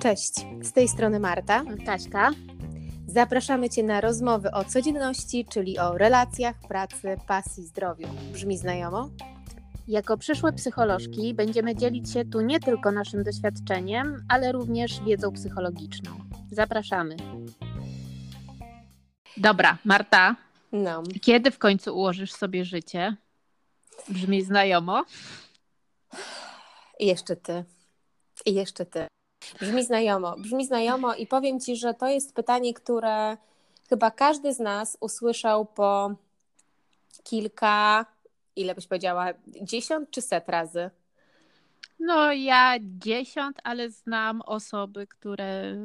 Cześć, z tej strony Marta. Kaśka. Zapraszamy Cię na rozmowy o codzienności, czyli o relacjach, pracy, pasji, zdrowiu. Brzmi znajomo? Jako przyszłe psycholożki będziemy dzielić się tu nie tylko naszym doświadczeniem, ale również wiedzą psychologiczną. Zapraszamy. Dobra, Marta. No. Kiedy w końcu ułożysz sobie życie? Brzmi znajomo. I jeszcze ty. I jeszcze ty. Brzmi znajomo. Brzmi znajomo i powiem Ci, że to jest pytanie, które chyba każdy z nas usłyszał po kilka, ile byś powiedziała, dziesiąt czy set razy? No ja dziesiąt, ale znam osoby, które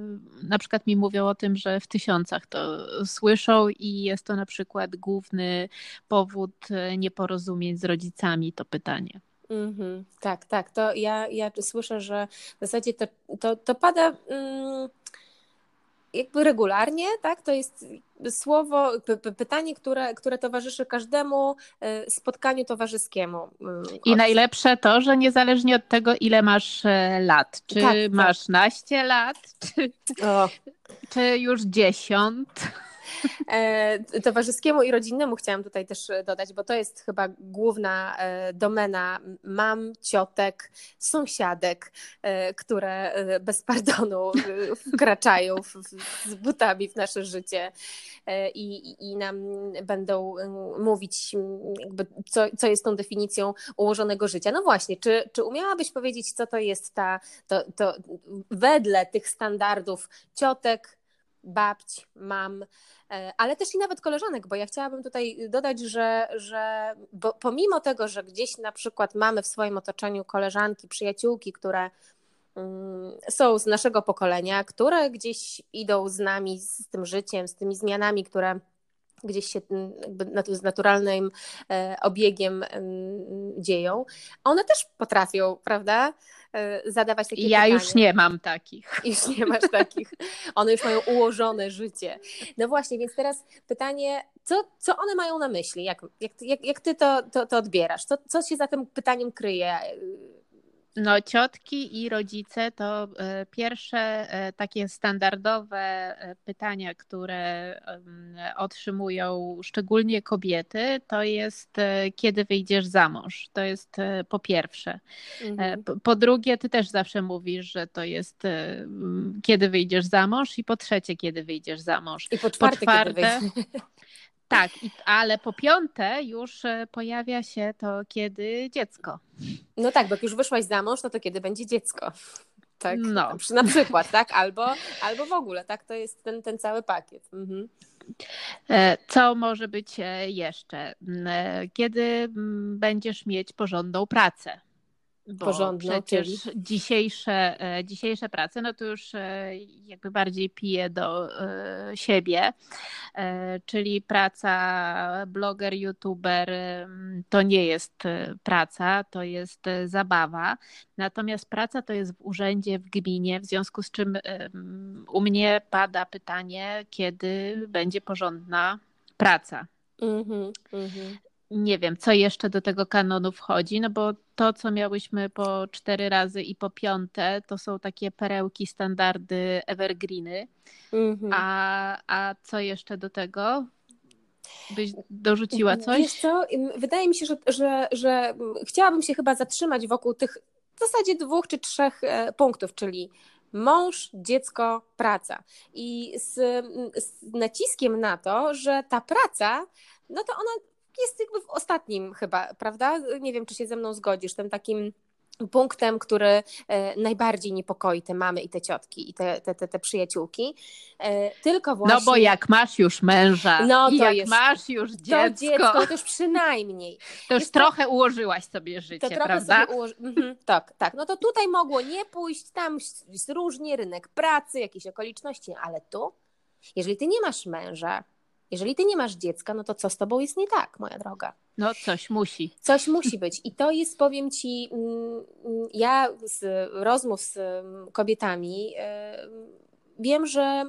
na przykład mi mówią o tym, że w tysiącach to słyszą i jest to na przykład główny powód nieporozumień z rodzicami, to pytanie. Mm-hmm. Tak, tak. To ja, ja słyszę, że w zasadzie to, to, to pada mm, jakby regularnie, tak? To jest słowo, pytanie, które, które towarzyszy każdemu e, spotkaniu towarzyskiemu. Mm, I najlepsze to, że niezależnie od tego, ile masz e, lat, czy tak, tak. masz tak. naście lat, czy, czy już dziesiąt. E, towarzyskiemu i rodzinnemu chciałam tutaj też dodać, bo to jest chyba główna e, domena mam, ciotek, sąsiadek, e, które bez pardonu wkraczają z butami w nasze życie i, i nam będą mówić, co, co jest tą definicją ułożonego życia. No właśnie, czy, czy umiałabyś powiedzieć, co to jest ta, to, to wedle tych standardów ciotek, babć, mam, e, ale też i nawet koleżanek, bo ja chciałabym tutaj dodać, że, że pomimo tego, że gdzieś na przykład mamy w swoim otoczeniu koleżanki, przyjaciółki, które mm, są z naszego pokolenia, które gdzieś idą z nami, z tym życiem, z tymi zmianami, które gdzieś się z naturalnym e, obiegiem dzieją, one też potrafią, prawda, e, zadawać takie ja pytania. Ja już nie mam takich. Już nie masz takich. One już mają ułożone życie. No właśnie, więc teraz pytanie, co, co one mają na myśli? Jak, jak, jak, jak ty to, to, to odbierasz? Co, co się za tym pytaniem kryje? No, ciotki i rodzice to e, pierwsze e, takie standardowe e, pytania, które otrzymują szczególnie kobiety, to jest kiedy wyjdziesz za mąż. To jest po pierwsze. Mhm. Po drugie, ty też zawsze mówisz, że to jest kiedy wyjdziesz za mąż i po trzecie, kiedy wyjdziesz za mąż. I po czwarte, po czwarte tak, ale po piąte już e, pojawia się to, kiedy dziecko. No tak, bo jak już wyszłaś za mąż, no to kiedy będzie dziecko. Tak, no. na przykład, tak? Albo, albo w ogóle, tak? To jest ten, ten cały pakiet. Mhm. E, co może być e, jeszcze? Kiedy będziesz mieć porządną pracę? Bo Porządną, przecież czyli... dzisiejsze, e, dzisiejsze prace, no to już e, jakby bardziej pije do e, siebie, czyli praca bloger, youtuber to nie jest praca, to jest zabawa. Natomiast praca to jest w urzędzie, w gminie, w związku z czym u mnie pada pytanie, kiedy będzie porządna praca. Mm-hmm, mm-hmm nie wiem, co jeszcze do tego kanonu wchodzi, no bo to, co miałyśmy po cztery razy i po piąte, to są takie perełki, standardy, evergreeny. Mm-hmm. A, a co jeszcze do tego? Byś dorzuciła coś? Wiesz co, wydaje mi się, że, że, że chciałabym się chyba zatrzymać wokół tych w zasadzie dwóch czy trzech e, punktów, czyli mąż, dziecko, praca. I z, z naciskiem na to, że ta praca, no to ona jest jakby w ostatnim chyba, prawda? Nie wiem, czy się ze mną zgodzisz, tym takim punktem, który e, najbardziej niepokoi te mamy i te ciotki i te, te, te, te przyjaciółki. E, tylko właśnie... No bo jak masz już męża no, to jak jest, masz już dziecko... To dziecko, to już przynajmniej. To już jest trochę to, ułożyłaś sobie życie, to prawda? Sobie ułoży... mhm, tak, tak. No to tutaj mogło nie pójść, tam różnie, rynek pracy, jakieś okoliczności, ale tu, jeżeli ty nie masz męża, jeżeli ty nie masz dziecka, no to co z tobą jest nie tak, moja droga? No, coś musi. Coś musi być. I to jest, powiem ci, mm, mm, ja z rozmów z mm, kobietami wiem, że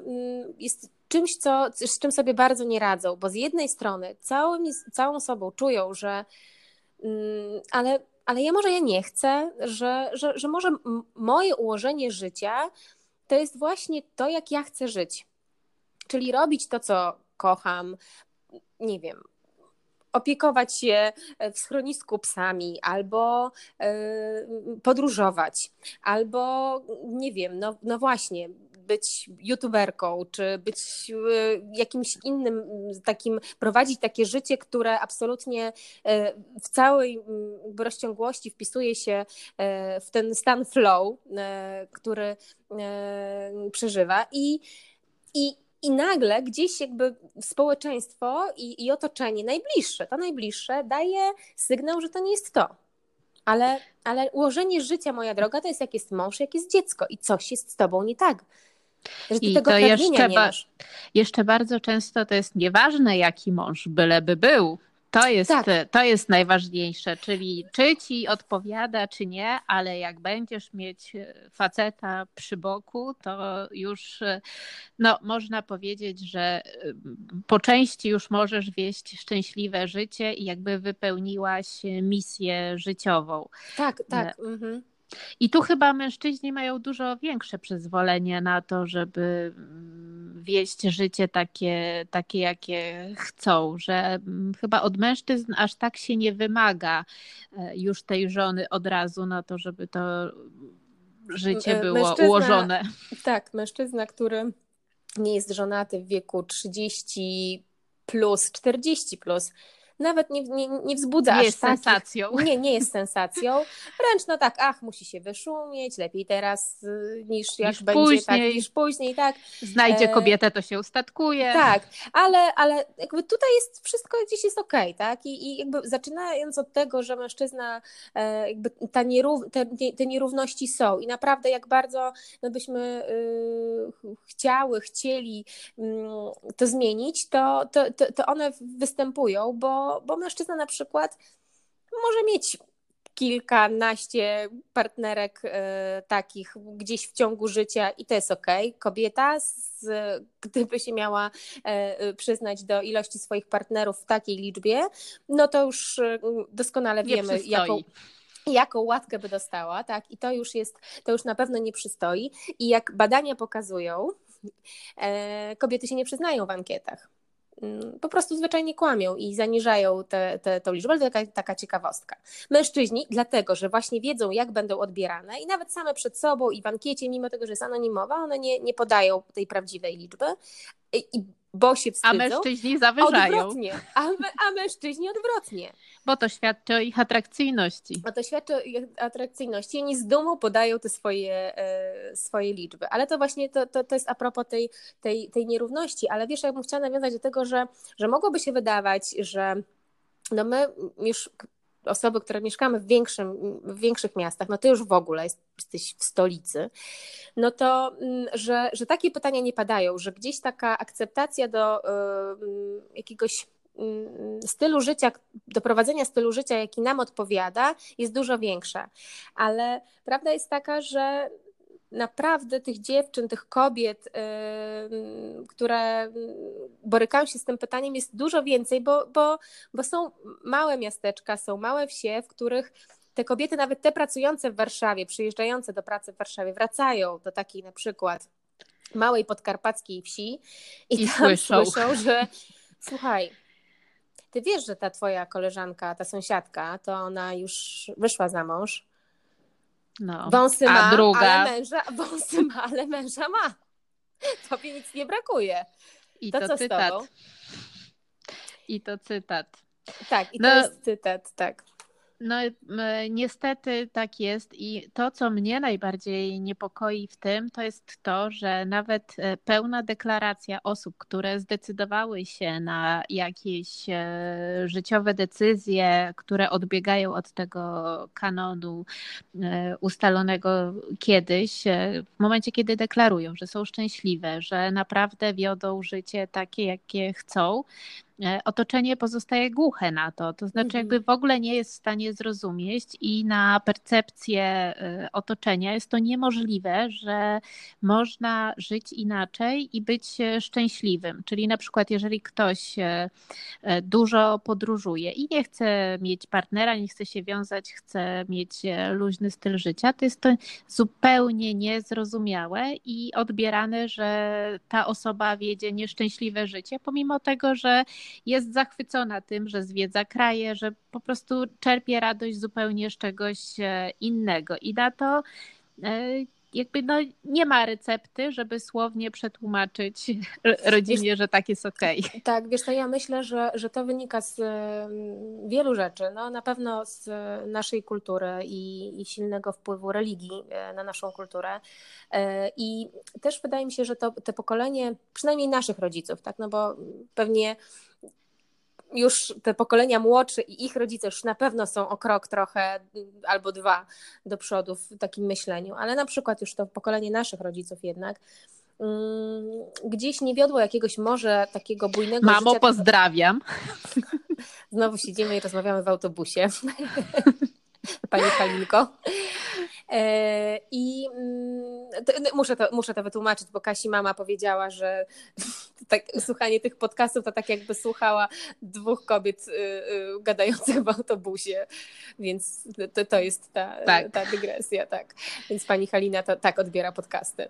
jest czymś, co, z czym sobie bardzo nie radzą, bo z jednej strony całym, całą sobą czują, że ale ale ja może ja nie chcę, że, że, że może moje ułożenie życia to jest właśnie to, jak ja chcę żyć. Czyli robić to, co kocham, nie wiem, opiekować się w schronisku psami, albo y, podróżować, albo nie wiem, no, no właśnie, być youtuberką, czy być y, jakimś innym takim, prowadzić takie życie, które absolutnie y, w całej rozciągłości wpisuje się w ten stan flow, który przeżywa. I i, i nagle gdzieś jakby społeczeństwo i, i otoczenie najbliższe, to najbliższe daje sygnał, że to nie jest to. Ale, ale ułożenie życia, moja droga, to jest jak jest mąż, jak jest dziecko i coś jest z tobą nie tak. Że I to jeszcze, ba jeszcze bardzo często to jest nieważne, jaki mąż byleby był. To jest, tak. to jest najważniejsze, czyli czy ci odpowiada, czy nie, ale jak będziesz mieć e, faceta przy boku, to już e, no, można powiedzieć, że e, po części już możesz wieść szczęśliwe życie i jakby wypełniłaś misję życiową. Tak, tak. Mhm. I tu chyba mężczyźni mają dużo większe przyzwolenie na to, żeby mm, wieść życie takie, takie jakie chcą, że mm, chyba od mężczyzn aż tak się nie wymaga e, już tej żony od razu na to, żeby to życie e, było mężczyzna, ułożone. Tak, mężczyzna, który nie jest żonaty w wieku 30 plus, 40 plus, nawet nie, nie, nie wzbudza nie jest takich, sensacją. Nie, nie jest sensacją. Wręcz no tak, ach, musi się wyszumieć, lepiej teraz y, niż jak niż będzie tak, później. tak, niż później, tak. Znajdzie e, kobietę, to się ustatkuje. Tak, ale, ale jakby tutaj jest wszystko gdzieś jest okej, okay, tak? I, I jakby zaczynając od tego, że mężczyzna e, jakby ta nierów, te, te nierówności są i naprawdę jak bardzo my byśmy y, chciały, chcieli y, to zmienić, to, to, to one występują, bo bo, mężczyzna na przykład może mieć kilkanaście partnerek y, takich gdzieś w ciągu życia i to jest ok. Kobieta, z, gdyby się miała y, przyznać do ilości swoich partnerów w takiej liczbie, no to już y, doskonale wiemy, jaką, jaką łatkę by dostała, tak? I to już jest, to już na pewno nie przystoi. I jak badania pokazują, kobiety się nie przyznają w ankietach. Mm, po prostu zwyczajnie kłamią i zaniżają tę te, te, liczbę, ale to taka, taka ciekawostka. Mężczyźni, dlatego, że właśnie wiedzą, jak będą odbierane i nawet same przed sobą i w ankiecie, mimo tego, że jest anonimowa, one nie, nie podają tej prawdziwej liczby i bo się wstydzą. A mężczyźni zawyżają. Odwrotnie. A, a mężczyźni odwrotnie. Bo to świadczy o ich atrakcyjności. Bo to świadczy o ich atrakcyjności. Oni z dumą podają te swoje, e, swoje liczby. Ale to właśnie to, to, to jest a propos tej, tej, tej nierówności. Ale wiesz, ja bym chciała nawiązać do tego, że, że mogłoby się wydawać, że no my już osoby, które mieszkamy w, większym, w większych miastach, no to już w ogóle jest, jesteś w stolicy, no to, mm, że, że takie pytania nie padają, że gdzieś taka akceptacja do y, jakiegoś mm, stylu życia, do prowadzenia stylu życia, jaki nam odpowiada, jest dużo większa. Ale prawda jest taka, że naprawdę tych dziewczyn, tych kobiet, które borykają się z tym pytaniem, jest dużo więcej, bo, bo, bo są małe miasteczka, są małe wsie, w których te kobiety, nawet te pracujące w Warszawie, przyjeżdżające do pracy w Warszawie, wracają do takiej na przykład małej podkarpackiej wsi i, I tam słyszą. słyszą, że słuchaj, ty wiesz, że ta twoja koleżanka, ta sąsiadka, to ona już wyszła za mąż, no. Wąsy ma, A druga... ale męża, wąsy ma, ale męża ma. Tobie nic nie brakuje. I to, to co cytat. z tobą? I to cytat. Tak, i no, to jest cytat, tak. No, niestety tak jest i to, co mnie najbardziej niepokoi w tym, to jest to, że nawet e, pełna deklaracja osób, które zdecydowały się na jakieś e, życiowe decyzje, które odbiegają od tego kanonu ustalonego kiedyś, w momencie, kiedy deklarują, że są szczęśliwe, że naprawdę wiodą życie takie, jakie chcą, otoczenie pozostaje głuche na to. To znaczy, mhm. jakby w ogóle nie jest w stanie zrozumieć i na percepcję e, otoczenia jest to niemożliwe, że można żyć inaczej i być szczęśliwym. Czyli na przykład, jeżeli ktoś e, dużo podróżuje i nie chce mieć partnera, nie chce się wiązać, chce mieć luźny styl życia, to jest to zupełnie niezrozumiałe i odbierane, że ta osoba wiedzie nieszczęśliwe życie, pomimo tego, że jest zachwycona tym, że zwiedza kraje, że po prostu czerpie radość zupełnie z czegoś e, innego. I na to e, jakby no, nie ma recepty, żeby słownie przetłumaczyć rodzinie, że tak jest okej. Okay. Tak, wiesz, to ja myślę, że, że to wynika z wielu rzeczy. No, na pewno z naszej kultury i, i silnego wpływu religii e, na naszą kulturę. I też wydaje mi się, że to, to pokolenie, przynajmniej naszych rodziców, tak, no bo pewnie już te pokolenia młodsze i ich rodzice już na pewno są o krok trochę albo dwa do przodu w takim myśleniu, ale na przykład już to pokolenie naszych rodziców jednak mm, gdzieś nie wiodło jakiegoś może takiego bujnego Mamo, życia. pozdrawiam. Znowu siedzimy i rozmawiamy w autobusie. Pani Halinko. E, I mm, muszę to, muszę to wytłumaczyć, bo Kasi mama powiedziała, że tak, słuchanie tych podcastów to tak jakby słuchała dwóch kobiet y, y, gadających w autobusie, więc to, to jest ta, tak. ta dygresja, tak. Więc pani Halina to, tak odbiera podcasty.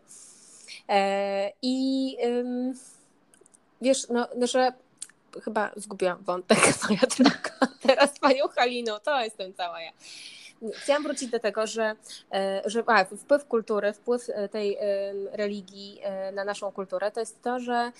E, I wiesz, no, no że chyba zgubiłam wątek, moja droga. Teraz panią Halino, to jestem cała ja. Chciałam wrócić do tego, że, e, że a, wpływ kultury, wpływ e, tej religii e, na naszą kulturę to jest to, że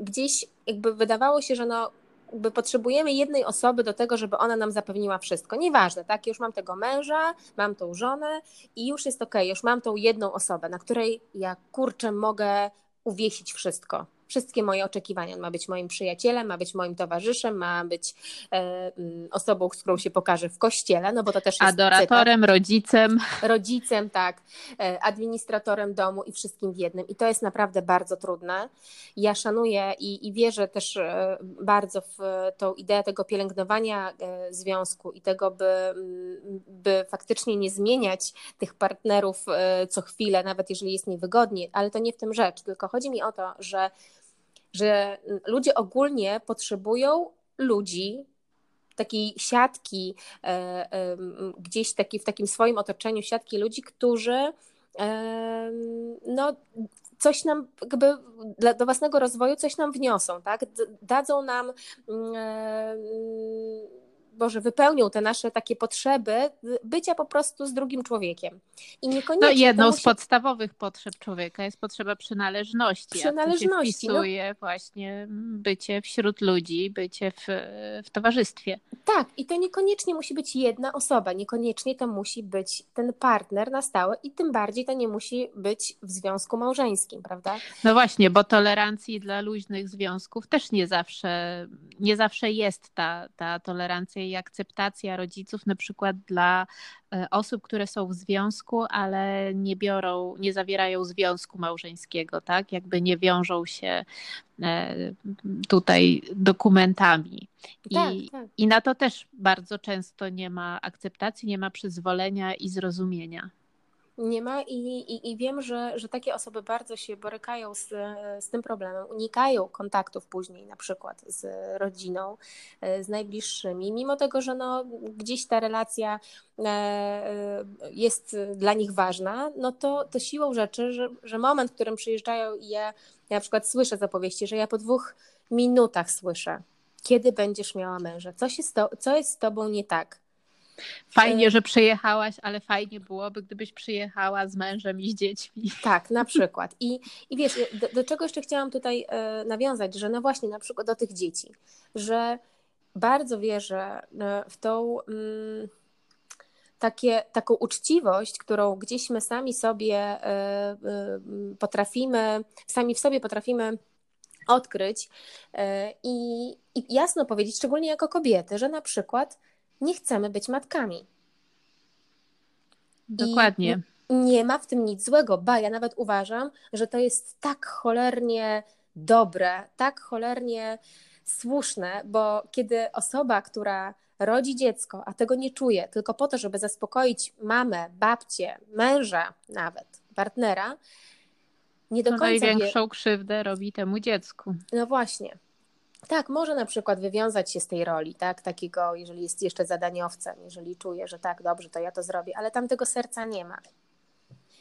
gdzieś jakby wydawało się, że no jakby potrzebujemy jednej osoby do tego, żeby ona nam zapewniła wszystko. Nieważne, tak? Już mam tego męża, mam tą żonę i już jest okej, okay, już mam tą jedną osobę, na której ja kurczę mogę uwiesić wszystko wszystkie moje oczekiwania. On ma być moim przyjacielem, ma być moim towarzyszem, ma być e, mm, osobą, z którą się pokaże w kościele, no bo to też jest Adoratorem, cytat. rodzicem. Rodzicem, tak, e, administratorem domu i wszystkim w jednym. I to jest naprawdę bardzo trudne. Ja szanuję i, i wierzę też e, bardzo w tą ideę tego pielęgnowania e, związku i tego, by, mm, by faktycznie nie zmieniać tych partnerów co chwilę, nawet jeżeli jest niewygodnie, ale to nie w tym rzecz, tylko chodzi mi o to, że że ludzie ogólnie potrzebują ludzi, takiej siatki, e, gdzieś taki, w takim swoim otoczeniu siatki ludzi, którzy no, coś nam jakby do własnego rozwoju coś nam wniosą, tak? Dadzą nam mm, Boże, wypełnią te nasze takie potrzeby bycia po prostu z drugim człowiekiem. I niekoniecznie. No, jedną musi... z podstawowych potrzeb człowieka jest potrzeba przynależności. Przynależności. A to się no. właśnie bycie wśród ludzi, bycie w, w towarzystwie. Tak, i to niekoniecznie musi być jedna osoba, niekoniecznie to musi być ten partner na stałe i tym bardziej to nie musi być w związku małżeńskim, prawda? No właśnie, bo tolerancji dla luźnych związków też nie zawsze, nie zawsze jest ta, ta tolerancja i akceptacja rodziców, na przykład dla e, osób, które są w związku, ale nie biorą, nie zawierają związku małżeńskiego, tak? Jakby nie wiążą się e, tutaj dokumentami. I, tak, tak. I na to też bardzo często nie ma akceptacji, nie ma przyzwolenia i zrozumienia nie ma i, i, i, wiem, że, że takie osoby bardzo się borykają z, z tym problemem, unikają kontaktów później na przykład z rodziną, e, z najbliższymi, mimo tego, że no, gdzieś ta relacja e, e, jest dla nich ważna, no to, to siłą rzeczy, że, że moment, w którym przyjeżdżają i ja, ja na przykład słyszę zapowieści, że ja po dwóch minutach słyszę, kiedy będziesz miała męża, co, się to, co jest z tobą nie tak, Fajnie, e, że przyjechałaś, ale fajnie byłoby, gdybyś przyjechała z mężem i z dziećmi. Tak, na przykład. I, i wiesz, do, do czego jeszcze chciałam tutaj e, nawiązać, że no właśnie na przykład do tych dzieci, że bardzo wierzę e, w tą mm, takie, taką uczciwość, którą gdzieś my sami sobie potrafimy, sami w sobie potrafimy odkryć i, i jasno powiedzieć, szczególnie jako kobiety, że na przykład nie chcemy być matkami. Dokładnie. I nie ma w tym nic złego, ba, ja nawet uważam, że to jest tak cholernie dobre, tak cholernie słuszne, bo kiedy osoba, która rodzi dziecko, a tego nie czuje, tylko po to, żeby zaspokoić mamę, babcię, męża nawet, partnera, nie do no końca. Największą wie... krzywdę robi temu dziecku. No właśnie. Tak, może na przykład wywiązać się z tej roli, tak, takiego, jeżeli jest jeszcze zadaniowcem, jeżeli czuje, że tak, dobrze, to ja to zrobię, ale tam tego serca nie ma.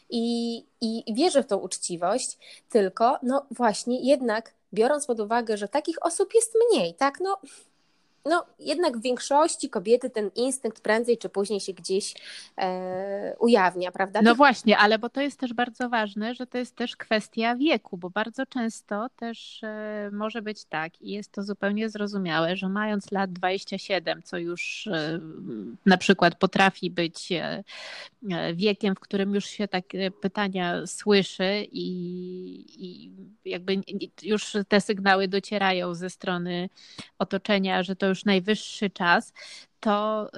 I, i wierzę w tą uczciwość, tylko no właśnie jednak biorąc pod uwagę, że takich osób jest mniej, tak, no no, jednak w większości kobiety ten instynkt prędzej czy później się gdzieś e, ujawnia, prawda? No właśnie, ale bo to jest też bardzo ważne, że to jest też kwestia wieku, bo bardzo często też e, może być tak i jest to zupełnie zrozumiałe, że mając lat 27, co już e, na przykład potrafi być e, e, wiekiem, w którym już się takie pytania słyszy i, i jakby już te sygnały docierają ze strony otoczenia, że to już już najwyższy czas, to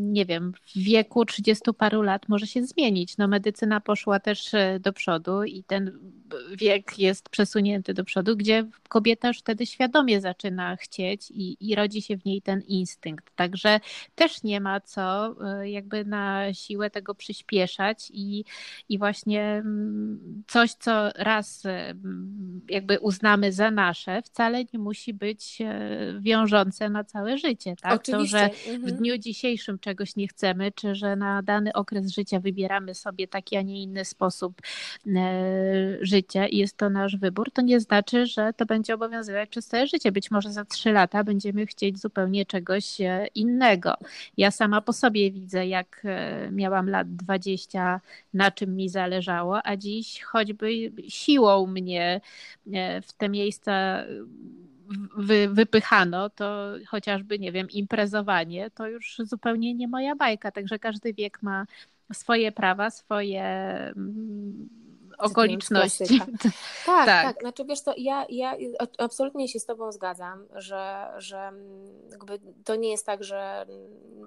nie wiem, w wieku 30 paru lat może się zmienić. No, medycyna poszła też e, do przodu i ten wiek jest przesunięty do przodu, gdzie kobieta już wtedy świadomie zaczyna chcieć i, i rodzi się w niej ten instynkt. Także też nie ma co e, jakby na siłę tego przyspieszać i, i właśnie mm, coś, co raz e, jakby uznamy za nasze, wcale nie musi być wiążące na całe życie. Tak? Oczywiście. To, że w mhm. dniu dzisiejszym czegoś nie chcemy, czy że na dany okres życia wybieramy sobie taki, a nie inny sposób e, życia i jest to nasz wybór, to nie znaczy, że to będzie obowiązywać przez całe życie. Być może za trzy lata będziemy chcieć zupełnie czegoś e, innego. Ja sama po sobie widzę, jak e, miałam lat 20, na czym mi zależało, a dziś choćby siłą mnie w te miejsca wy, wypychano, to chociażby, nie wiem, imprezowanie, to już zupełnie nie moja bajka. Także każdy wiek ma swoje prawa, swoje mm, okoliczności. Tak, tak, tak. Znaczy wiesz to ja, ja absolutnie się z tobą zgadzam, że, że jakby to nie jest tak, że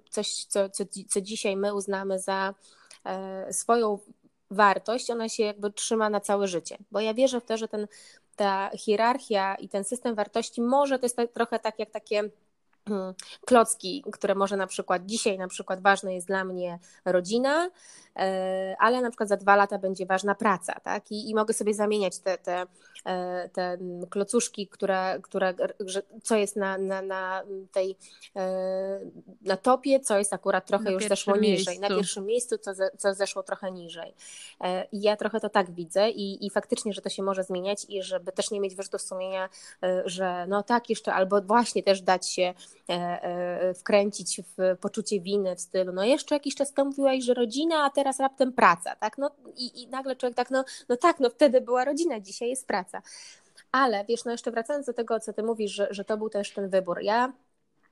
coś, co, co, co dzisiaj my uznamy za e, swoją wartość, ona się jakby trzyma na całe życie. Bo ja wierzę w to, że ten ta hierarchia i ten system wartości może to jest trochę tak jak takie klocki, które może na przykład dzisiaj na przykład ważna jest dla mnie rodzina, E, ale na przykład za dwa lata będzie ważna praca, tak? I, i mogę sobie zamieniać te, te, e, te klocuszki, które, które, co jest na, na, na tej e, na topie, co jest akurat trochę na już zeszło miejscu. niżej, na pierwszym miejscu, co, co zeszło trochę niżej. I ja trochę to tak widzę i, i faktycznie, że to się może zmieniać i żeby też nie mieć wyrzutów sumienia, że no tak jeszcze, albo właśnie też dać się wkręcić w poczucie winy w stylu, no jeszcze jakiś czas temu mówiłaś, że rodzina, a teraz raptem praca, tak? No i, i nagle człowiek tak, no, no tak, no wtedy była rodzina, dzisiaj jest praca. Ale wiesz, no jeszcze wracając do tego, co ty mówisz, że, że to był też ten wybór. Ja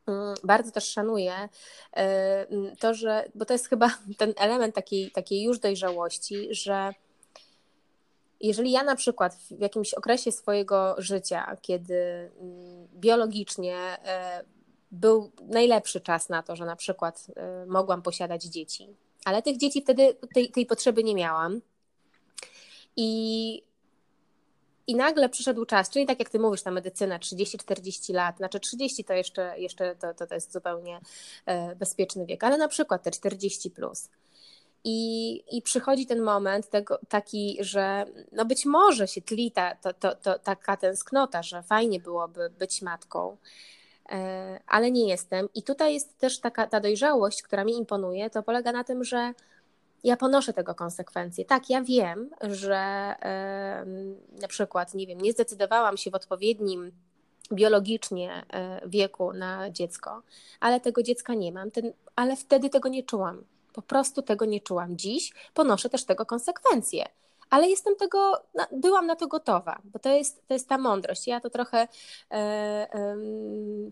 mm, bardzo też szanuję y, to, że, bo to jest chyba ten element takiej, takiej już dojrzałości, że jeżeli ja na przykład w jakimś okresie swojego życia, kiedy mm, biologicznie był najlepszy czas na to, że na przykład y, mogłam posiadać dzieci, ale tych dzieci wtedy tej, tej potrzeby nie miałam. I, I nagle przyszedł czas, czyli tak jak ty mówisz, ta medycyna 30-40 lat, znaczy 30 to jeszcze, jeszcze to, to, to jest zupełnie e, bezpieczny wiek, ale na przykład te 40 plus. I, I przychodzi ten moment tego, taki, że no być może się tli ta, to, to, to, taka tęsknota, że fajnie byłoby być matką, ale nie jestem. I tutaj jest też taka ta dojrzałość, która mi imponuje, to polega na tym, że ja ponoszę tego konsekwencje. Tak, ja wiem, że na przykład, nie wiem, nie zdecydowałam się w odpowiednim biologicznie e, wieku na dziecko, ale tego dziecka nie mam, ten, ale wtedy tego nie czułam. Po prostu tego nie czułam. Dziś ponoszę też tego konsekwencje ale jestem tego, byłam na to gotowa, bo to jest, to jest ta mądrość. Ja to trochę e, e,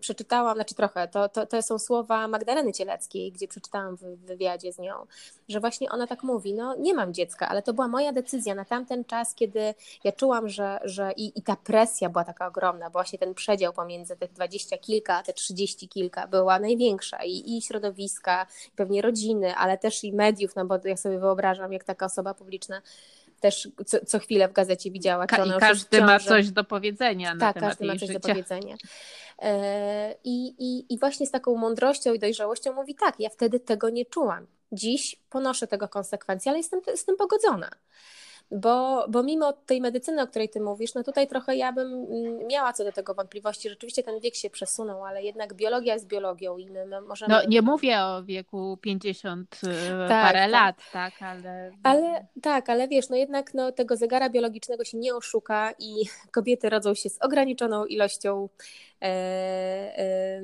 przeczytałam, znaczy trochę, to, to, to są słowa Magdaleny Cieleckiej, gdzie przeczytałam w wywiadzie z nią, że właśnie ona tak mówi, no nie mam dziecka, ale to była moja decyzja na tamten czas, kiedy ja czułam, że, że i, i ta presja była taka ogromna, bo właśnie ten przedział pomiędzy tych dwadzieścia kilka, a te trzydzieści kilka była największa i, i środowiska, pewnie rodziny, ale też i mediów, no bo ja sobie wyobrażam, jak taka osoba publiczna też co, co chwilę w gazecie widziała. Ka- I każdy ma coś do powiedzenia na tak, temat każdy ma coś życia. do powiedzenia. I, i, I właśnie z taką mądrością i dojrzałością mówi tak, ja wtedy tego nie czułam. Dziś ponoszę tego konsekwencje, ale jestem z tym pogodzona bo, bo mimo tej medycyny, o której ty mówisz, no tutaj trochę ja bym mm, miała co do tego wątpliwości. Rzeczywiście ten wiek się przesunął, ale jednak biologia jest biologią i my możemy... No nie mówię o wieku 50 e, tak, parę tak. lat, tak, ale... ale... Tak, ale wiesz, no jednak no, tego zegara biologicznego się nie oszuka i kobiety rodzą się z ograniczoną ilością e, e,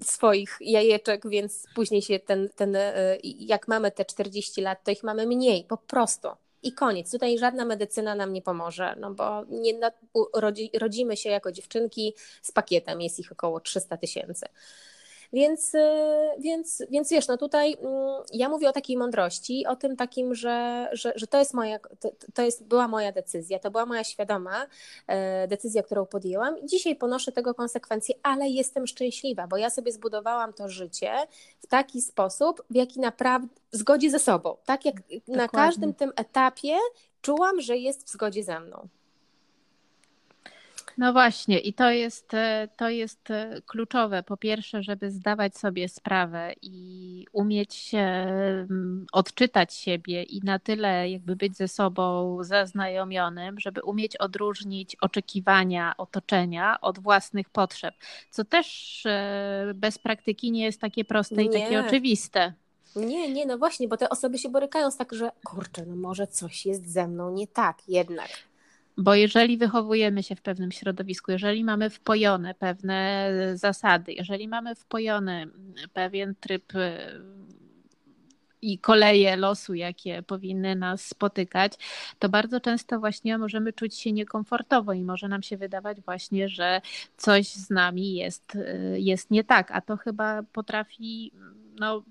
swoich jajeczek, więc później się ten, ten e, jak mamy te 40 lat, to ich mamy mniej, po prostu i koniec. Tutaj żadna medycyna nam nie pomoże, no bo nie, rodzi, rodzimy się jako dziewczynki z pakietem, jest ich około 300 tysięcy. Więc, y, więc, więc wiesz, no tutaj mm, ja mówię o takiej mądrości, o tym takim, że, że, że to jest moja, to, to jest, była moja decyzja, to była moja świadoma e, decyzja, którą podjęłam i dzisiaj ponoszę tego konsekwencje, ale jestem szczęśliwa, bo ja sobie zbudowałam to życie w taki sposób, w jaki naprawdę w zgodzie ze sobą, tak jak Dokładnie. na każdym tym etapie czułam, że jest w zgodzie ze mną. No właśnie, i to jest, e, to jest e, kluczowe. Po pierwsze, żeby zdawać sobie sprawę i umieć odczytać siebie i na tyle jakby być ze sobą zaznajomionym, żeby umieć odróżnić oczekiwania otoczenia od własnych potrzeb, co też e, bez praktyki nie jest takie proste i takie oczywiste. Nie, nie, no właśnie, bo te osoby się borykają z tak, że kurczę, no może coś jest ze mną nie tak jednak. Bo jeżeli wychowujemy się w pewnym środowisku, jeżeli mamy wpojone pewne zasady, jeżeli mamy wpojony pewien tryb y, i koleje losu, jakie powinny nas spotykać, to bardzo często właśnie możemy czuć się niekomfortowo i może nam się wydawać właśnie, że coś z nami jest, y, jest nie tak, a to chyba potrafi no,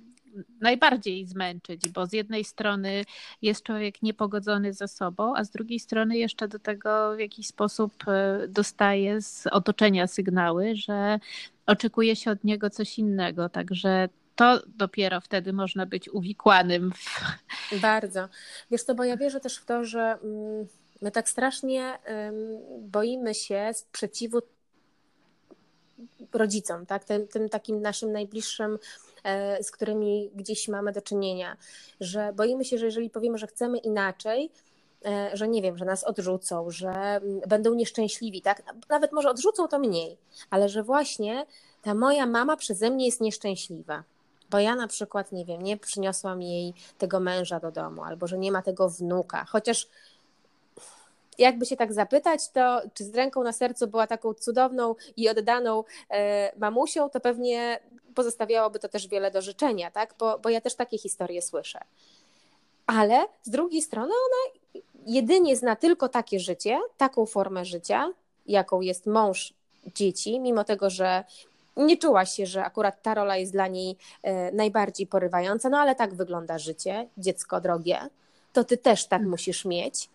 najbardziej zmęczyć, bo z jednej strony jest człowiek niepogodzony ze sobą, a z drugiej strony jeszcze do tego w jakiś sposób e, dostaje z otoczenia sygnały, że oczekuje się od niego coś innego. Także to dopiero wtedy można być uwikłanym. W... Bardzo. Wiesz co, bo ja wierzę też w to, że mm, my tak strasznie boimy się sprzeciwu rodzicom, tak? Tym, tym takim naszym najbliższym z którymi gdzieś mamy do czynienia, że boimy się, że jeżeli powiemy, że chcemy inaczej, e, że nie wiem, że nas odrzucą, że mm, będą nieszczęśliwi, tak? Nawet może odrzucą to mniej, ale że właśnie ta moja mama przeze mnie jest nieszczęśliwa. Bo ja na przykład, nie wiem, nie przyniosłam jej tego męża do domu, albo że nie ma tego wnuka, chociaż jakby się tak zapytać, to czy z ręką na sercu była taką cudowną i oddaną e, mamusią, to pewnie pozostawiałoby to też wiele do życzenia, tak? bo, bo ja też takie historie słyszę. Ale z drugiej strony ona jedynie zna tylko takie życie, taką formę życia, jaką jest mąż dzieci, mimo tego, że nie czuła się, że akurat ta rola jest dla niej e, najbardziej porywająca, no ale tak wygląda życie, dziecko drogie, to ty też tak mm. musisz mieć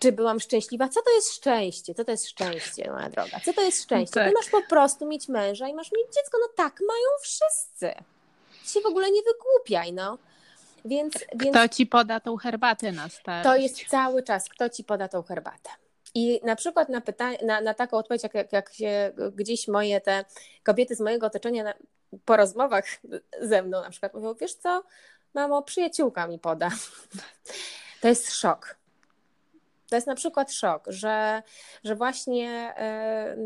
czy byłam szczęśliwa? Co to jest szczęście? Co to jest szczęście, moja droga? Co to jest szczęście? Tak. Ty masz po prostu mieć męża i masz mieć dziecko. No tak mają wszyscy. Ty się w ogóle nie wygłupiaj, no. Więc, więc kto ci poda tą herbatę na starość? To jest cały czas, kto ci poda tą herbatę. I na przykład na, pytanie, na, na taką odpowiedź, jak, jak, się gdzieś moje te kobiety z mojego otoczenia na, po rozmowach ze mną na przykład mówią, wiesz co, mamo, przyjaciółka mi poda. To jest szok. To jest na przykład szok, że, że właśnie e,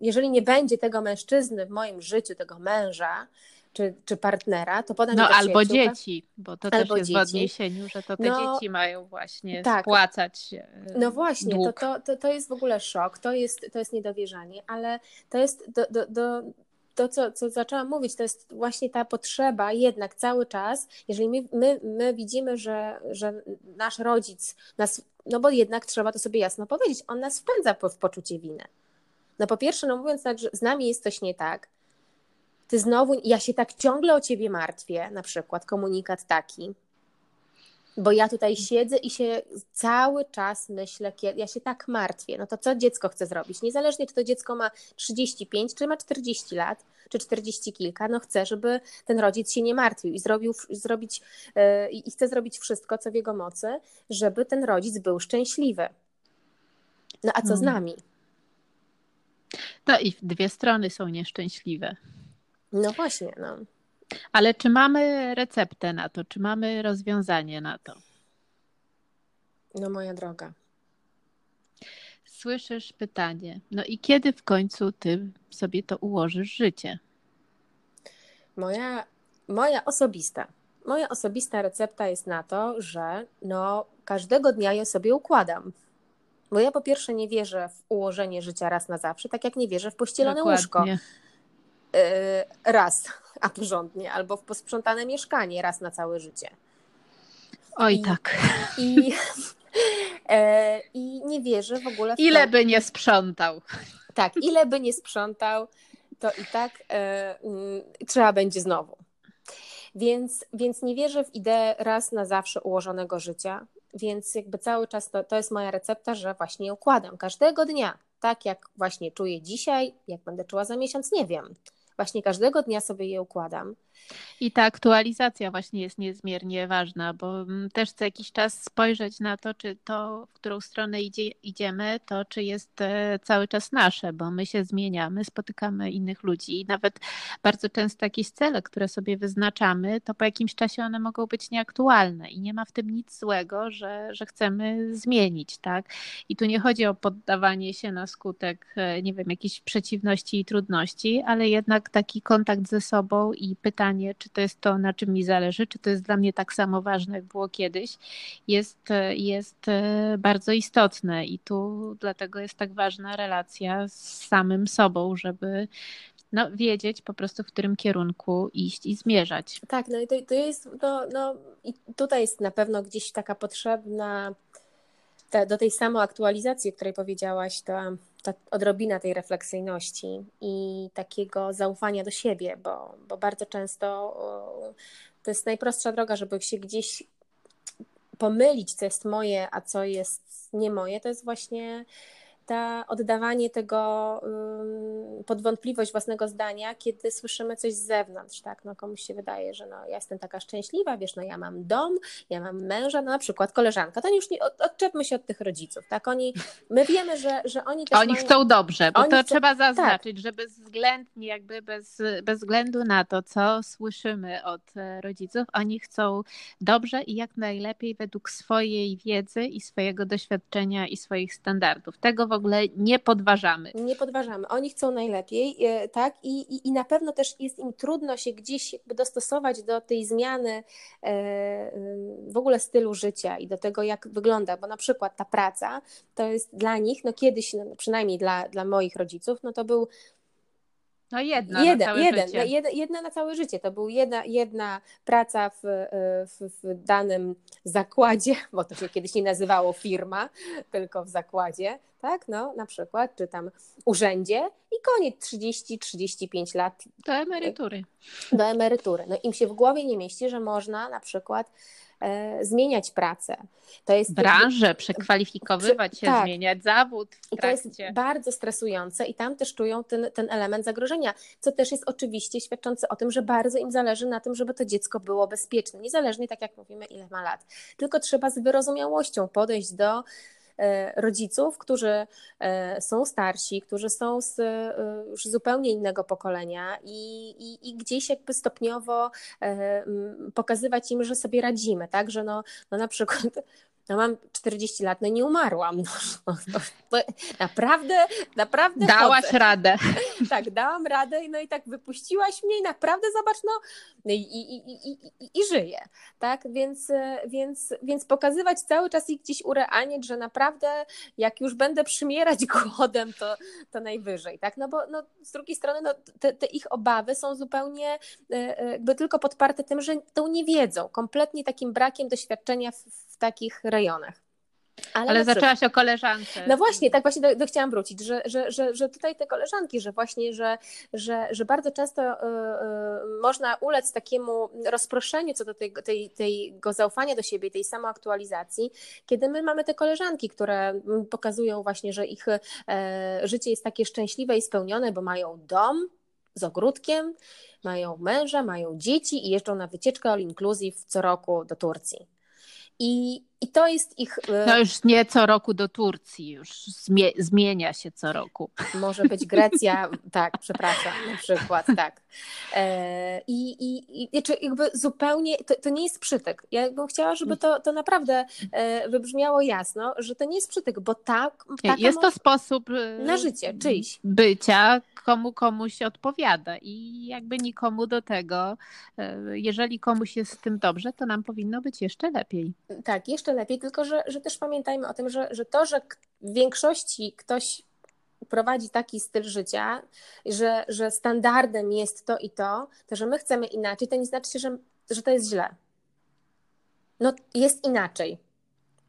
jeżeli nie będzie tego mężczyzny w moim życiu, tego męża, czy, czy partnera, to poda No albo dzieci, bo to też jest dzieci. w odniesieniu, że to te no, dzieci mają właśnie tak. spłacać e, No właśnie, to, to, to, to jest w ogóle szok, to jest, to jest niedowierzanie, ale to jest do, do, do to, co, co zaczęłam mówić, to jest właśnie ta potrzeba jednak cały czas, jeżeli my, my, my widzimy, że, że nasz rodzic nas, no bo jednak trzeba to sobie jasno powiedzieć, on nas wpędza w poczucie winy. No po pierwsze, no mówiąc tak, że z nami jest coś nie tak, ty znowu, ja się tak ciągle o ciebie martwię, na przykład komunikat taki, bo ja tutaj siedzę i się cały czas myślę, kiedy ja się tak martwię. No to co dziecko chce zrobić? Niezależnie, czy to dziecko ma 35, czy ma 40 lat, czy 40 kilka, no chcę, żeby ten rodzic się nie martwił i zrobił, zrobić, yy, i chce zrobić wszystko, co w jego mocy, żeby ten rodzic był szczęśliwy. No a co z hmm. nami? No i dwie strony są nieszczęśliwe. No właśnie, no. Ale czy mamy receptę na to? Czy mamy rozwiązanie na to? No moja droga. Słyszysz pytanie. No i kiedy w końcu ty sobie to ułożysz życie? Moja, moja osobista. Moja osobista recepta jest na to, że no, każdego dnia je sobie układam. Bo ja po pierwsze nie wierzę w ułożenie życia raz na zawsze, tak jak nie wierzę w pościelone Dokładnie. łóżko. Yy, raz, a porządnie, albo w posprzątane mieszkanie raz na całe życie. Oj, I, tak. I, e, I nie wierzę w ogóle w Ile to. by nie sprzątał. Tak, ile by nie sprzątał, to i tak e, mm, trzeba będzie znowu. Więc, więc nie wierzę w ideę raz na zawsze ułożonego życia, więc jakby cały czas to, to jest moja recepta, że właśnie układam każdego dnia, tak jak właśnie czuję dzisiaj, jak będę czuła za miesiąc, nie wiem. Właśnie każdego dnia sobie je układam. I ta aktualizacja właśnie jest niezmiernie ważna, bo mm, też co jakiś czas spojrzeć na to, czy to, w którą stronę idzie, idziemy, to czy jest e, cały czas nasze, bo my się zmieniamy, spotykamy innych ludzi i nawet bardzo często jakieś cele, które sobie wyznaczamy, to po jakimś czasie one mogą być nieaktualne i nie ma w tym nic złego, że, że chcemy zmienić, tak? I tu nie chodzi o poddawanie się na skutek, e, nie wiem, jakichś przeciwności i trudności, ale jednak taki kontakt ze sobą i pytanie, czy to jest to, na czym mi zależy, czy to jest dla mnie tak samo ważne, jak było kiedyś, jest, jest e, bardzo istotne i tu dlatego jest tak ważna relacja z samym sobą, żeby no, wiedzieć po prostu, w którym kierunku iść i zmierzać. Tak, no i to, to jest, no, no i tutaj jest na pewno gdzieś taka potrzebna te, do tej samoaktualizacji, o której powiedziałaś, ta, ta odrobina tej refleksyjności i takiego zaufania do siebie, bo, bo bardzo często to jest najprostsza droga, żeby się gdzieś pomylić, co jest moje, a co jest nie moje, to jest właśnie ta oddawanie tego pod wątpliwość własnego zdania, kiedy słyszymy coś z zewnątrz, tak, no komuś się wydaje, że no ja jestem taka szczęśliwa, wiesz, no ja mam dom, ja mam męża, no na przykład koleżanka, to już nie, od, odczepmy się od tych rodziców, tak, oni, my wiemy, że, że oni też Oni mają, chcą dobrze, bo to chcą, trzeba zaznaczyć, tak. że bezwzględnie jakby bez, bez względu na to, co słyszymy od e, rodziców, oni chcą dobrze i jak najlepiej według swojej wiedzy i swojego doświadczenia i swoich standardów. Tego ogóle nie podważamy. Nie podważamy. Oni chcą najlepiej, e, tak? I, i, i na pewno też jest im trudno się gdzieś jakby dostosować do tej zmiany e, w ogóle stylu życia i do tego, jak wygląda, bo na przykład ta praca to jest dla nich, no kiedyś, no przynajmniej dla, dla moich rodziców, no to był no jedna, jeden, na całe jeden, życie. Jedna, jedna na całe życie. To była jedna, jedna praca w, w, w, danym zakładzie, bo to się kiedyś nie nazywało firma, tylko w zakładzie, tak, no na przykład, czy tam urzędzie i koniec 30-35 lat. Do emerytury. Do emerytury. No im się w głowie nie mieści, że można na przykład E, zmieniać pracę. To jest branżę, przekwalifikowywać się, tak. zmieniać zawód. I to jest bardzo stresujące i tam też czują ten, ten element zagrożenia, co też jest oczywiście świadczące o tym, że bardzo im zależy na tym, żeby to dziecko było bezpieczne, niezależnie tak jak mówimy, ile ma lat. Tylko trzeba z wyrozumiałością podejść do E, rodziców, którzy e, są starsi, którzy są z e, już zupełnie innego pokolenia i, i, i gdzieś jakby stopniowo pokazywać im, że sobie radzimy, tak, że no, no na przykład no mam 40 lat, no nie umarłam. No, no, no, naprawdę, naprawdę. Dałaś chodzę. radę. Tak, dałam radę, no i tak wypuściłaś mnie i naprawdę zobacz, no i, i, i, i, i żyję. Tak, więc, więc, więc pokazywać cały czas i gdzieś urealniać, że naprawdę jak już będę przymierać głodem, to, to najwyżej. Tak, no bo no, z drugiej strony no, te, te ich obawy są zupełnie e, e, jakby tylko podparte tym, że tą nie wiedzą, kompletnie takim brakiem doświadczenia w, w takich rejonach. Ale, Ale zaczęłaś o koleżance. No właśnie, tak właśnie do, do chciałam wrócić, że, że, że, że tutaj te koleżanki, że właśnie, że, że, że bardzo często y, y, można ulec takiemu rozproszeniu co do tej, tej, tego zaufania do siebie, tej samoaktualizacji, kiedy my mamy te koleżanki, które pokazują właśnie, że ich y, życie jest takie szczęśliwe i spełnione, bo mają dom z ogródkiem, mają męża, mają dzieci i jeżdżą na wycieczkę all inclusive co roku do Turcji. I, i to jest ich. E, no już nie co roku do Turcji, już zmienia się co roku. Może być Grecja, tak, przepraszam, na przykład, tak. E, I, i, i znaczy jakby zupełnie, to, to nie jest przytyk. Ja bym chciała, żeby to, to naprawdę e, wybrzmiało jasno, że to nie jest przytyk, bo tak. Jest to sposób na życie czyjś. Bycia, komu komuś odpowiada i jakby nikomu do tego, jeżeli komuś jest z tym dobrze, to nam powinno być jeszcze lepiej. Tak, jeszcze lepiej, tylko że, że też pamiętajmy o tym, że, że to, że w większości ktoś prowadzi taki styl życia, że, że standardem jest to i to, to że my chcemy inaczej, to nie znaczy, że, że to jest źle. No jest inaczej.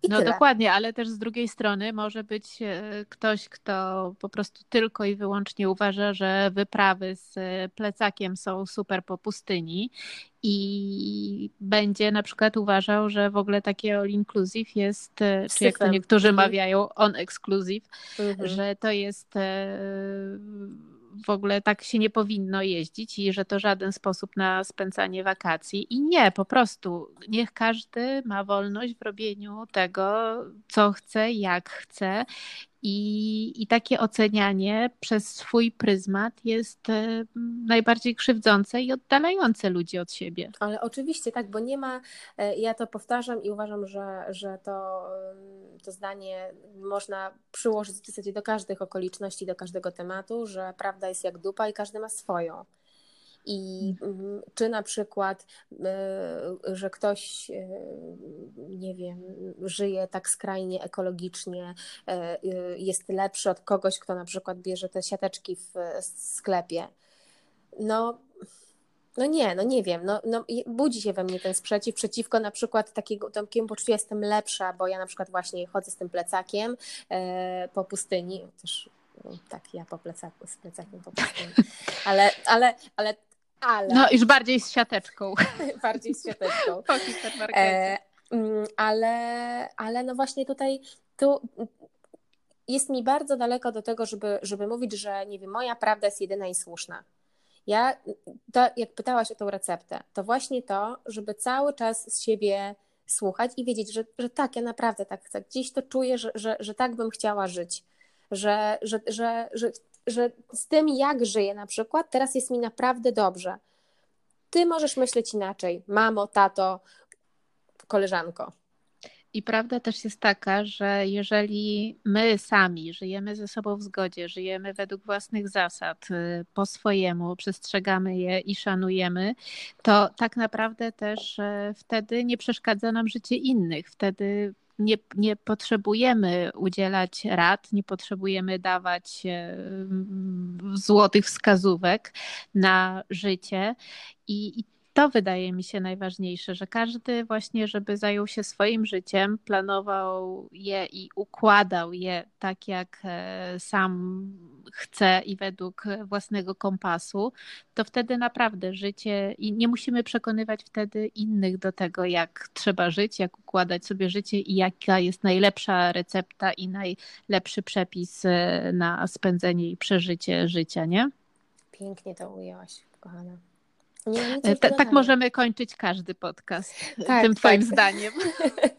I no tyle. dokładnie, ale też z drugiej strony może być e, ktoś, kto po prostu tylko i wyłącznie uważa, że wyprawy z plecakiem są super po pustyni i będzie na przykład uważał, że w ogóle takie all inclusive jest, e, czy jak to niektórzy mhm. mawiają, on exclusive, mhm. że to jest e, w ogóle tak się nie powinno jeździć i że to żaden sposób na spędzanie wakacji. I nie, po prostu niech każdy ma wolność w robieniu tego, co chce, jak chce i, I takie ocenianie przez swój pryzmat jest e, najbardziej krzywdzące i oddalające ludzi od siebie. Ale oczywiście tak, bo nie ma, e, ja to powtarzam i uważam, że, że to, to zdanie można przyłożyć w zasadzie do każdych okoliczności, do każdego tematu, że prawda jest jak dupa i każdy ma swoją. I mm, czy na przykład, y, że ktoś, y, nie wiem, żyje tak skrajnie ekologicznie, y, jest lepszy od kogoś, kto na przykład bierze te siateczki w sklepie. No, no nie, no nie wiem, no, no budzi się we mnie ten sprzeciw przeciwko na przykład takiego, takiemu poczuciu, jestem lepsza, bo ja na przykład właśnie chodzę z tym plecakiem e, po pustyni, też no, tak, ja po plecaku, z plecakiem po pustyni, ale, ale, ale ale... No już bardziej z siateczką. bardziej z siateczką. po e, mm, ale, ale no właśnie tutaj tu jest mi bardzo daleko do tego, żeby, żeby mówić, że nie wiem, moja prawda jest jedyna i słuszna. Ja, to, jak pytałaś o tą receptę, to właśnie to, żeby cały czas z siebie słuchać i wiedzieć, że, że tak, ja naprawdę tak chcę. Gdzieś to czuję, że, że, że tak bym chciała żyć. Że, że, że, że że z tym, jak żyję na przykład, teraz jest mi naprawdę dobrze. Ty możesz myśleć inaczej, mamo, tato, koleżanko. I prawda też jest taka, że jeżeli my sami żyjemy ze sobą w zgodzie, żyjemy według własnych zasad, y, po swojemu, przestrzegamy je i szanujemy, to tak naprawdę też y, wtedy nie przeszkadza nam życie innych. Wtedy nie, nie potrzebujemy udzielać rad, nie potrzebujemy dawać e, złotych wskazówek na życie. I, i to wydaje mi się najważniejsze, że każdy właśnie, żeby zajął się swoim życiem, planował je i układał je tak, jak e, sam chce i według własnego kompasu, to wtedy naprawdę życie i nie musimy przekonywać wtedy innych do tego, jak trzeba żyć, jak układać sobie życie i jaka jest najlepsza recepta i najlepszy przepis e, na spędzenie i przeżycie życia, nie? Pięknie to ujęłaś, kochana. E, tak możemy kończyć każdy podcast tak, tym twoim tak. zdaniem.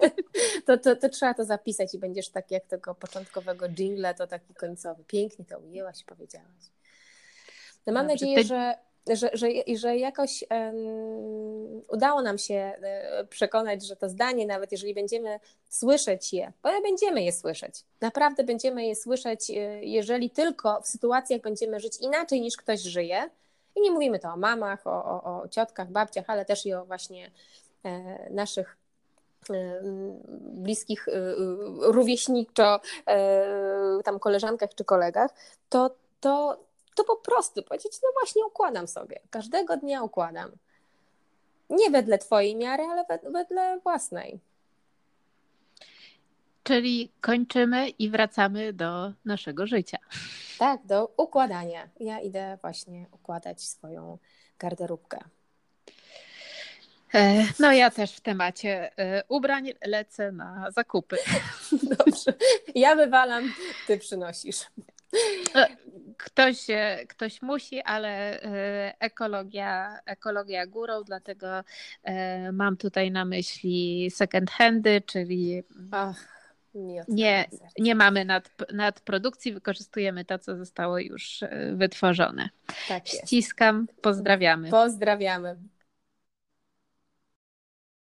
to, to, to, trzeba to zapisać i będziesz tak jak tego początkowego jingle, to taki końcowy. Pięknie to ujęłaś i powiedziałaś. No mam Dobrze, nadzieję, ty... że, że, że, że jakoś um, udało nam się e, przekonać, że to zdanie, nawet jeżeli będziemy słyszeć je, bo będziemy je słyszeć, naprawdę będziemy je słyszeć, e, jeżeli tylko w sytuacjach będziemy żyć inaczej niż ktoś żyje, i nie mówimy to o mamach, o, o, o ciotkach, babciach, ale też i o właśnie e, naszych e, bliskich e, rówieśniczo tam koleżankach czy kolegach, to, to, to po prostu powiedzieć, no właśnie układam sobie, każdego dnia układam. Nie wedle twojej miary, ale wedle własnej. Czyli kończymy i wracamy do naszego życia. Tak, do układania. Ja idę właśnie układać swoją garderobkę. E, no ja też w temacie e, ubrań lecę na zakupy. Dobrze. Ja wywalam, ty przynosisz. Ktoś, ktoś musi, ale ekologia, ekologia górą, dlatego mam tutaj na myśli second handy, czyli Ach nie, nie mamy nad, nadprodukcji, wykorzystujemy to, co zostało już e, wytworzone. Tak Ściskam, pozdrawiamy. Pozdrawiamy.